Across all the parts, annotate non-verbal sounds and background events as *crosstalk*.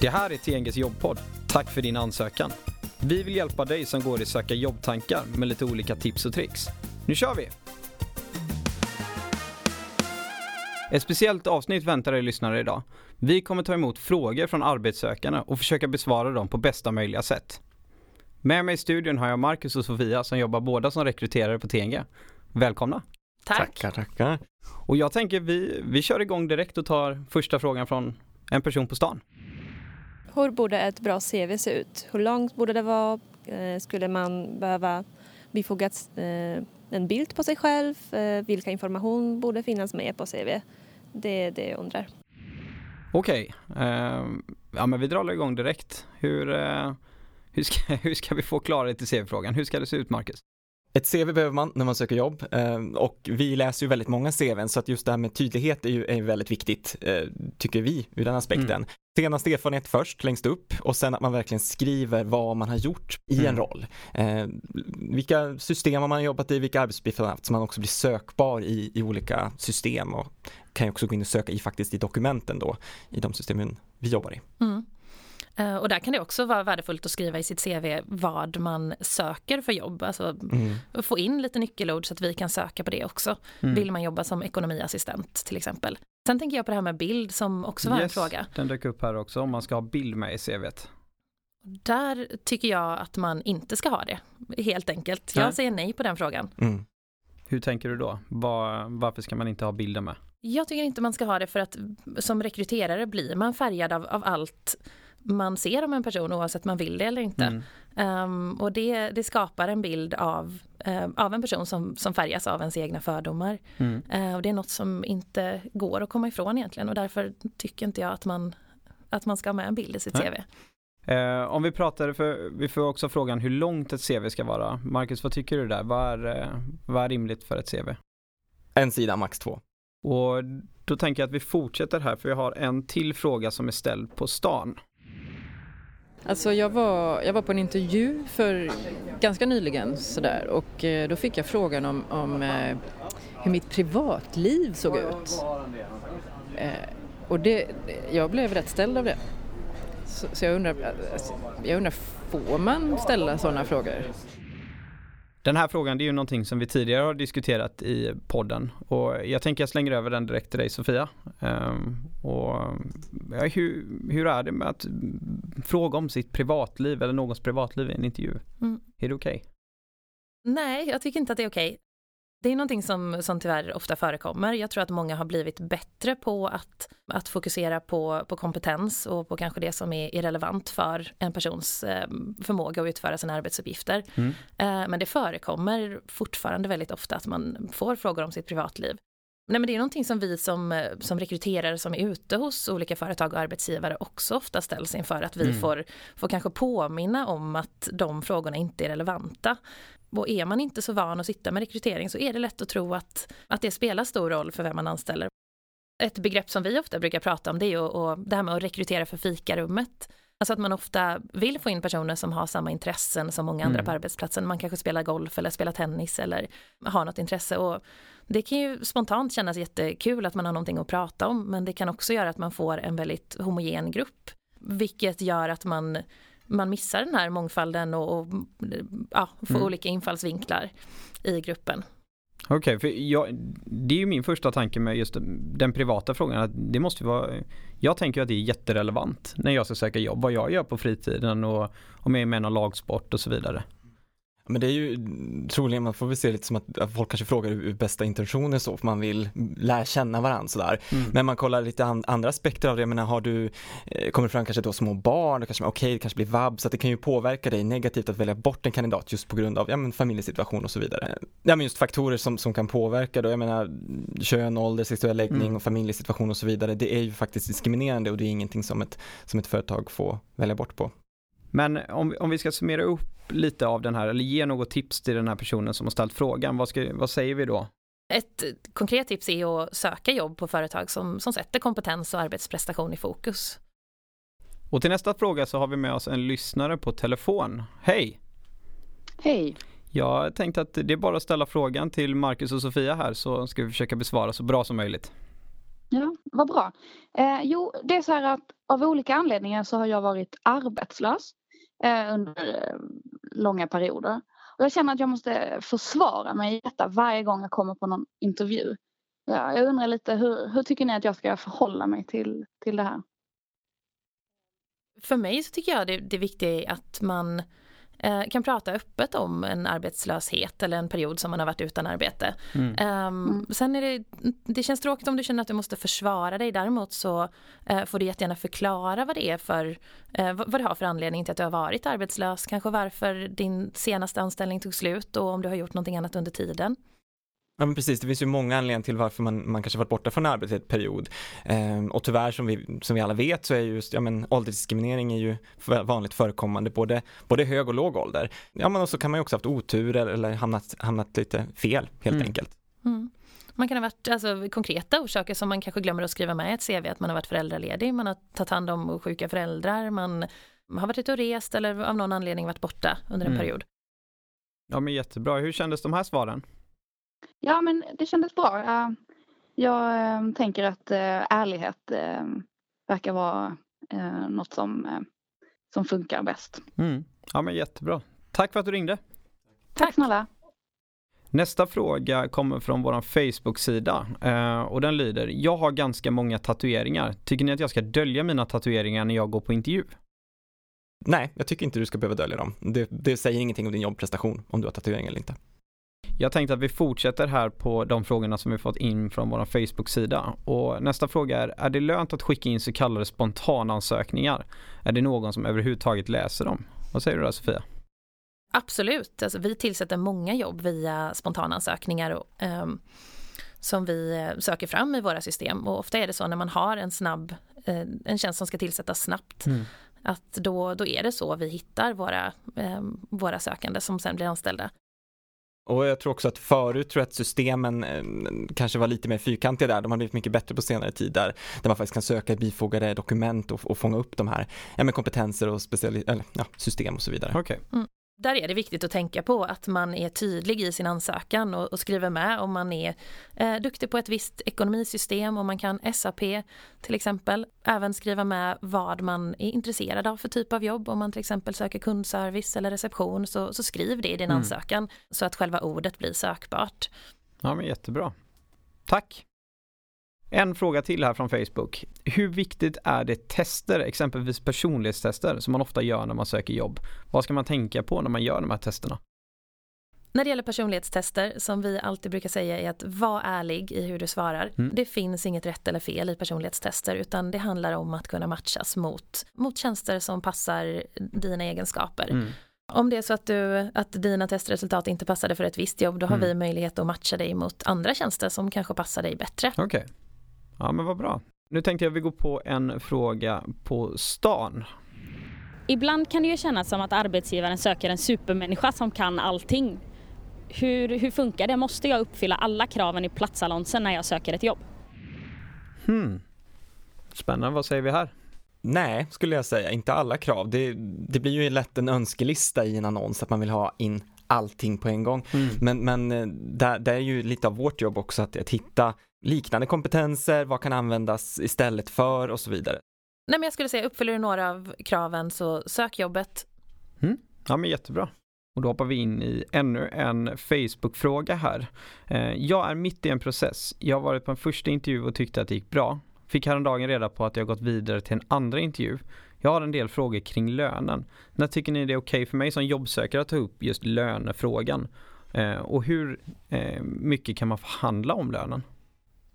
Det här är TNGs jobbpodd. Tack för din ansökan. Vi vill hjälpa dig som går i söka jobbtankar med lite olika tips och tricks. Nu kör vi! Ett speciellt avsnitt väntar er lyssnare idag. Vi kommer ta emot frågor från arbetssökande och försöka besvara dem på bästa möjliga sätt. Med mig i studion har jag Marcus och Sofia som jobbar båda som rekryterare på TNG. Välkomna! Tack. Tackar, tackar. Och jag tänker vi, vi kör igång direkt och tar första frågan från en person på stan. Hur borde ett bra CV se ut? Hur långt borde det vara? Eh, skulle man behöva bifoga eh, en bild på sig själv? Eh, vilka information borde finnas med på CV? Det är det jag undrar. Okej, ehm, ja men vi drar igång direkt. Hur, hur, ska, *laughs* hur ska vi få klarhet i CV-frågan? Hur ska det se ut Marcus? Ett CV behöver man när man söker jobb eh, och vi läser ju väldigt många CVn så att just det här med tydlighet är ju är väldigt viktigt eh, tycker vi ur den aspekten. Mm. Senaste erfarenhet först längst upp och sen att man verkligen skriver vad man har gjort i en Mm. roll. Eh, vilka system har man jobbat i, vilka arbetsuppgifter man har haft så man också blir sökbar i, i olika system och kan ju också gå in och söka i faktiskt i dokumenten då i de systemen vi jobbar i. Mm. Eh, Och där kan det också vara värdefullt att skriva i sitt CV vad man söker för jobb. Alltså Mm. få in lite nyckelord så att vi kan söka på det också. Mm. Vill man jobba som ekonomiassistent till exempel. Sen tänker jag på det här med bild som också var en Yes, fråga. Den dök upp här också om man ska ha bild med i CVt. Där tycker jag att man inte ska ha det. Helt enkelt. Nej. Jag säger nej på den frågan. Mm. Hur tänker du då? Var, varför ska man inte ha bilden med? Jag tycker inte man ska ha det för att som rekryterare blir man färgad av, av allt man ser om en person oavsett man vill det eller inte. Mm. Ehm, och det, det skapar en bild av, eh, av en person som, som färgas av ens egna fördomar. Mm. Eh, och det är något som inte går att komma ifrån egentligen och därför tycker inte jag att man, att man ska ha med en bild i sitt. CV. Eh, om vi pratar, för vi får också frågan hur långt ett CV ska vara. Marcus, vad tycker du där? Vad är, vad är rimligt för ett CV? En sida, max två. Och då tänker jag att vi fortsätter här för vi har en till fråga som är ställd på stan. Alltså jag var, jag var på en intervju för ganska nyligen sådär och eh, då fick jag frågan om, om eh, hur mitt privatliv såg ut. Eh, och det, jag blev rätt ställd av det. Så, så jag, undrar, alltså, jag undrar, får man ställa sådana frågor? Den här frågan det är ju någonting som vi tidigare har diskuterat i podden och jag tänker jag slänger över den direkt till dig Sofia. Ehm, och ja, hur, hur är det med att fråga om sitt privatliv eller någons privatliv i en intervju? Mm. Är det okej? Nej, jag tycker inte att det är okej. Det är någonting som, som tyvärr ofta förekommer. Jag tror att många har blivit bättre på att, att fokusera på, på kompetens och på kanske det som är, är relevant för en persons eh, förmåga att utföra sina arbetsuppgifter. Mm. Eh, men det förekommer fortfarande väldigt ofta att man får frågor om sitt privatliv. Nej, men det är någonting som vi som, eh, som rekryterare som är ute hos olika företag och arbetsgivare också ofta ställs inför att vi Mm. får, får kanske påminna om att de frågorna inte är relevanta. Och är man inte så van att sitta med rekrytering så är det lätt att tro att, att det spelar stor roll för vem man anställer. Ett begrepp som vi ofta brukar prata om det är ju och det här med att rekrytera för fikarummet. Alltså att man ofta vill få in personer som har samma intressen som många andra Mm. på arbetsplatsen. Man kanske spelar golf eller spelar tennis eller har något intresse. Och det kan ju spontant kännas jättekul att man har någonting att prata om men det kan också göra att man får en väldigt homogen grupp. Vilket gör att man, man missar den här mångfalden och, och ja, får Mm. olika infallsvinklar i gruppen. Okej, för jag, det är ju min första tanke med just den privata frågan. Att det måste vara, jag tänker att det är jätterelevant när jag ska söka jobb. Vad jag gör på fritiden och om jag är med i någon lagsport och så vidare. Men det är ju troligen, man får väl se lite som att att folk kanske frågar ur bästa intentioner så, för man vill lära känna varandra sådär. Mm. Men man kollar lite an, andra aspekter av det, jag menar har du, eh, kommer fram kanske då små barn, då kanske man, okej det kanske blir vab, så att det kan ju påverka dig negativt att välja bort en kandidat just på grund av, ja men familjesituation och så vidare. Ja men just faktorer som, som kan påverka då, jag menar kön, ålder, sexuell läggning Mm. och familjesituation och så vidare, det är ju faktiskt diskriminerande och det är ingenting som ett, som ett företag får välja bort på. Men om, om vi ska summera upp lite av den här, eller ge något tips till den här personen som har ställt frågan, vad, ska, vad säger vi då? Ett konkret tips är att söka jobb på företag som, som sätter kompetens och arbetsprestation i fokus. Och till nästa fråga så har vi med oss en lyssnare på telefon. Hej! Hej. Jag tänkte att det är bara att ställa frågan till Marcus och Sofia här så ska vi försöka besvara så bra som möjligt. Ja, vad bra. Eh, jo, det är så här att av olika anledningar så har jag varit arbetslös Eh, under eh, långa perioder. Och jag känner att jag måste försvara mig i detta varje gång jag kommer på någon intervju. Ja, jag undrar lite, hur, hur tycker ni att jag ska förhålla mig till, till det här? För mig så tycker jag det, det viktiga är att man eh, kan prata öppet om en arbetslöshet eller en period som man har varit utan arbete. Mm. Um. Sen är det, det känns tråkigt om du känner att du måste försvara dig. Däremot så eh, får du jättegärna förklara vad det är för, eh, vad, vad du har för anledning till att du har varit arbetslös. Kanske varför din senaste anställning tog slut och om du har gjort någonting annat under tiden. Ja men precis, det finns ju många anledningar till varför man, man kanske varit borta från arbetet ett period. Ehm, och tyvärr som vi, som vi alla vet så är just, ja men åldersdiskriminering är ju vanligt förekommande, både, både hög och låg ålder. Ja men så kan man ju också haft otur eller, eller hamnat, hamnat lite fel helt Mm. enkelt. Mm. Man kan ha varit alltså, konkreta orsaker som man kanske glömmer att skriva med i ett CV, att man har varit föräldraledig, man har tagit hand om sjuka föräldrar, man har varit ute och rest eller av någon anledning varit borta under en Mm. period. Ja men jättebra. Hur kändes de här svaren? Ja, men det kändes bra. Jag, jag eh, tänker att eh, ärlighet eh, verkar vara eh, något som, eh, som funkar bäst. Mm. Ja men jättebra. Tack för att du ringde. Tack, Tack. snälla. Nästa fråga kommer från vår Facebook-sida och den lyder Jag har ganska många tatueringar. Tycker ni att jag ska dölja mina tatueringar när jag går på intervju? Nej, jag tycker inte du ska behöva dölja dem. Det, det säger ingenting om din jobbprestation, om du har tatuering eller inte. Jag tänkte att vi fortsätter här på de frågorna som vi fått in från vår Facebook-sida. Och nästa fråga är, är det lönt att skicka in så kallade spontanansökningar? Är det någon som överhuvudtaget läser dem? Vad säger du där Sofia? Absolut, alltså, vi tillsätter många jobb via spontanansökningar och, ehm, som vi eh, söker fram i våra system och ofta är det så när man har en snabb, eh, en tjänst som ska tillsättas snabbt att då, då är det så vi hittar våra, ehm, våra sökande som sen blir anställda. Och jag tror också att förut tror jag att systemen eh, kanske var lite mer fyrkantiga där. De har blivit mycket bättre på senare tid där, där man faktiskt kan söka i bifogade dokument och, och fånga upp de här ja, kompetenser och speciali- eller, ja, system och så vidare. Okej. Där är det viktigt att tänka på att man är tydlig i sin ansökan och, och skriver med om man är eh, duktig på ett visst ekonomisystem, om man kan SAP till exempel. Även skriva med vad man är intresserad av för typ av jobb. Om man till exempel söker kundservice eller reception så, så skriv det i din Mm. ansökan så att själva ordet blir sökbart. Ja men jättebra. Tack. En fråga till här från Facebook. Hur viktigt är det tester, exempelvis personlighetstester, som man ofta gör när man söker jobb? Vad ska man tänka på när man gör de här testerna? När det gäller personlighetstester, som vi alltid brukar säga är att var ärlig i hur du svarar. Mm. Det finns inget rätt eller fel i personlighetstester utan det handlar om att kunna matchas mot, mot tjänster som passar dina egenskaper. Mm. Om det är så att, du, att dina testresultat inte passade för ett visst jobb, då har Mm. vi möjlighet att matcha dig mot andra tjänster som kanske passar dig bättre. Okej. Ja men vad bra. Nu tänkte jag vi går på en fråga på stan. Ibland kan det ju kännas som att arbetsgivaren söker en supermänniska som kan allting. Hur, hur funkar det? Måste jag uppfylla alla kraven i platsannonsen när jag söker ett jobb? Hmm. Spännande, vad säger vi här? Nej, skulle jag säga, inte alla krav. Det, det blir ju lätt en önskelista i en annons att man vill ha in allting på en gång. Mm. Men, men eh, där, där är ju lite av vårt jobb också att, att hitta liknande kompetenser, vad kan användas istället för och så vidare. Nej men jag skulle säga, uppfyller du några av kraven så sök jobbet. Ja men jättebra. Och då hoppar vi in i ännu en Facebook-fråga här. Eh, Jag är mitt i en process. Jag har varit på en första intervju och tyckte att det gick bra. Fick häromdagen reda på att jag gått vidare till en andra intervju. Jag har en del frågor kring lönen. När tycker ni det är okej för mig som jobbsökare att ta upp just lönefrågan? Eh, Och hur eh, mycket kan man förhandla om lönen?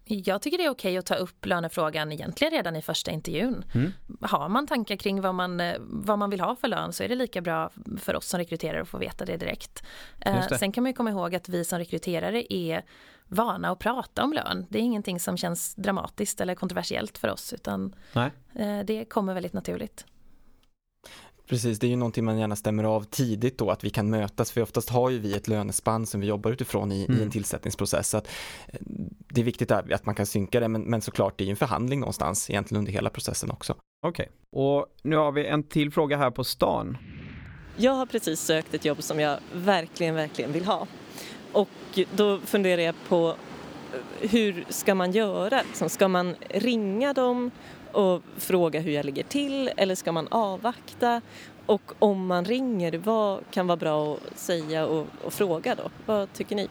Jag tycker det är okej att ta upp lönefrågan egentligen redan i första intervjun. Mm. Har man tankar kring vad man, eh, vad man vill ha för lön så är det lika bra för oss som rekryterare att få veta det direkt. Eh, det. Sen kan man ju komma ihåg att vi som rekryterare är vana att prata om lön. Det är ingenting som känns dramatiskt eller kontroversiellt för oss utan Nej. eh, det kommer väldigt naturligt. Precis, det är ju någonting man gärna stämmer av tidigt då, att vi kan mötas, för oftast har ju vi ett lönespann som vi jobbar utifrån i, i Mm. en tillsättningsprocess. Så att, eh, det är viktigt att, man kan synka det, men, men såklart det är ju en förhandling någonstans egentligen under hela processen också. Okej. Och nu har vi en till fråga här på stan. Jag har precis sökt ett jobb som jag verkligen, verkligen vill ha. Och då funderar jag på eh, hur ska man göra? Liksom, ska man ringa dem och fråga hur jag ligger till eller ska man avvakta? Och om man ringer, vad kan vara bra att säga och, och fråga då? Vad tycker ni?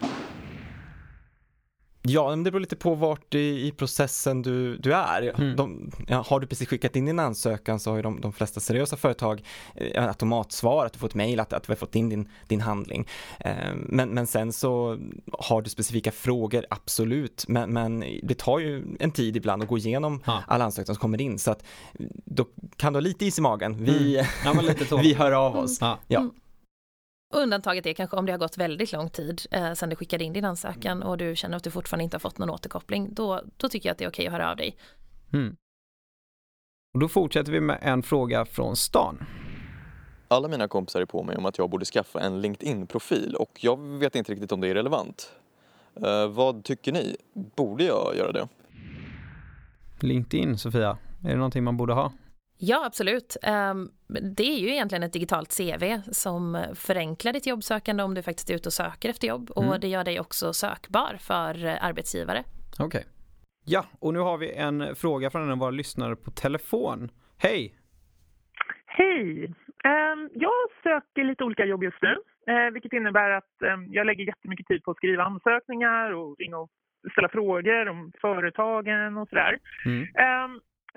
Ja, men det beror lite på vart i, i processen du, du är. Mm. De, ja, har du precis skickat in din ansökan så har ju de, de flesta seriösa företag eh, automatsvar, att du får ett mejl att, att vi har fått in din, din handling. Eh, men, men sen så har du specifika frågor, absolut, men, men det tar ju en tid ibland att gå igenom Ja. alla ansökningar som kommer in så att då kan du ha lite is i magen. Vi, Ja, lite så. *laughs* vi hör av oss. Ja. Ja. Undantaget är kanske om det har gått väldigt lång tid eh, sedan du skickade in din ansökan och du känner att du fortfarande inte har fått någon återkoppling. Då, då tycker jag att det är okej att höra av dig. Mm. Och då fortsätter vi med en fråga från stan. Alla mina kompisar är på mig om att jag borde skaffa en LinkedIn-profil och jag vet inte riktigt om det är relevant. Eh, vad tycker ni? Borde jag göra det? LinkedIn, Sofia. Är det någonting man borde ha? Ja, absolut. Ehm, Det är ju egentligen ett digitalt CV som förenklar ditt jobbsökande om du faktiskt är ute och söker efter jobb och Mm. det gör dig också sökbar för eh, arbetsgivare. Okej. Ja, och nu har vi en fråga från en av våra lyssnare på telefon. Hej! Hej! Ehm, Jag söker lite olika jobb just nu, eh, vilket innebär att ehm, jag lägger jättemycket tid på att skriva ansökningar och ringa och ställa frågor om företagen och sådär. Mm.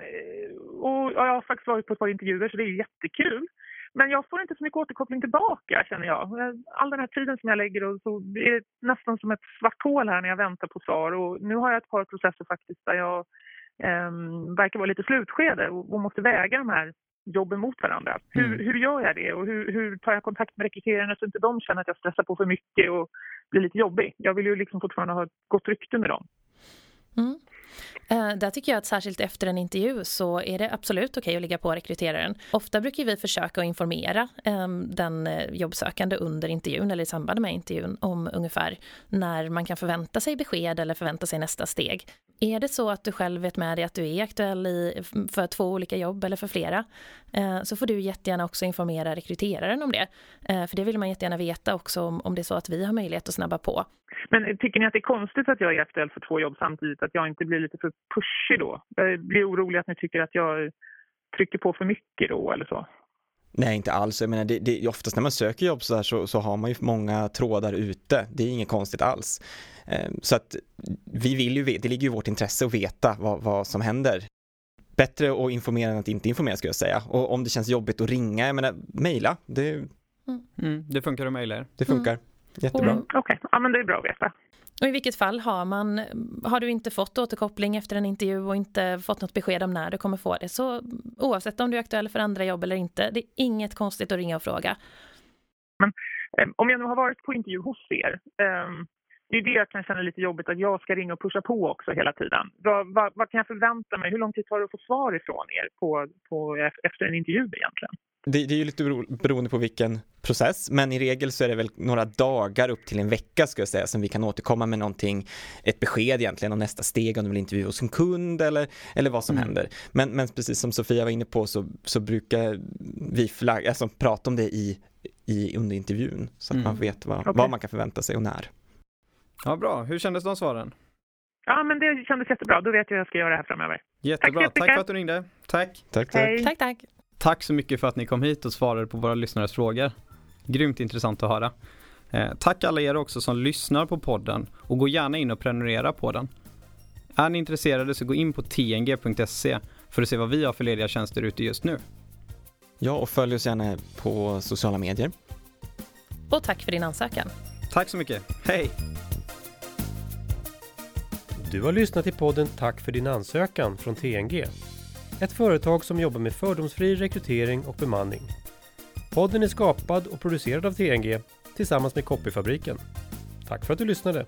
Eh, Och jag har faktiskt varit på ett par intervjuer så det är jättekul. Men jag får inte så mycket återkoppling tillbaka känner jag. All den här tiden som jag lägger och så är det nästan som ett svart hål här när jag väntar på svar. Och nu har jag ett par processer faktiskt där jag um, verkar vara lite slutskede och, och måste väga de här jobben mot varandra. Hur, Mm. hur gör jag det och hur, hur tar jag kontakt med rekryterarna så inte de känner att jag stressar på för mycket och blir lite jobbig. Jag vill ju liksom fortfarande ha ett gott rykte med dem. Mm. Eh, där tycker jag att särskilt efter en intervju så är det absolut okej att ligga på rekryteraren. Ofta brukar vi försöka att informera ehm, den eh, jobbsökande under intervjun eller i samband med intervjun om ungefär när man kan förvänta sig besked eller förvänta sig nästa steg. Är det så att du själv vet med dig att du är aktuell i, för två olika jobb eller för flera eh, så får du jättegärna också informera rekryteraren om det. Eh, För det vill man jättegärna veta också om, om det är så att vi har möjlighet att snabba på. Men tycker ni att det är konstigt att jag är aktuell för två jobb samtidigt? Att jag inte blir lite för pushig då? Jag blir orolig att ni tycker att jag trycker på för mycket då eller så. Nej, inte alls. Jag menar, det, det, oftast när man söker jobb så, här så, så har man ju många trådar ute. Det är inget konstigt alls. Eh, Så att vi vill ju, det ligger ju i vårt intresse att veta vad, vad som händer. Bättre att informera än att inte informera skulle jag säga. Och om det känns jobbigt att ringa, jag menar, mejla, det, Mm, det funkar att mejla det funkar. Jättebra. Mm. Okej, ja men det är bra att veta. Och i vilket fall har man, har du inte fått återkoppling efter en intervju och inte fått något besked om när du kommer få det, så oavsett om du är aktuell för andra jobb eller inte, det är inget konstigt att ringa och fråga. Eh, Om jag nu har varit på intervju hos er, eh, det är det jag kan känna lite jobbigt att jag ska ringa och pusha på också hela tiden. Vad, vad, vad kan jag förvänta mig? Hur lång tid tar det att få svar ifrån er på, på, efter en intervju egentligen? Det, det är ju lite bero- beroende på vilken process, men i regel så är det väl några dagar upp till en vecka ska jag säga som vi kan återkomma med någonting, ett besked egentligen om nästa steg, om du vill intervjua hos en kund eller, eller vad som Mm. händer. Men, men precis som Sofia var inne på så, så brukar vi flagg, alltså, prata om det i, i, under intervjun så att Mm. man vet vad, Okej. vad man kan förvänta sig och när. Ja, bra. Hur kändes de svaren? Ja, men det kändes jättebra. Då vet jag hur jag ska göra det här framöver. Jättebra. Tack Tack för att du ringde. Tack. Tack, tack. Hej! Tack, tack! Tack så mycket för att ni kom hit och svarade på våra lyssnares frågor. Grymt intressant att höra. Eh, tack alla er också som lyssnar på podden och gå gärna in och prenumerera på den. Är ni intresserade så gå in på tng.se för att se vad vi har för lediga tjänster ute just nu. Ja, och följ oss gärna på sociala medier. Och tack för din ansökan. Tack så mycket. Hej! Du har lyssnat till podden Tack för din ansökan från TNG. Ett företag som jobbar med fördomsfri rekrytering och bemanning. Podden är skapad och producerad av TNG tillsammans med Copyfabriken. Tack för att du lyssnade!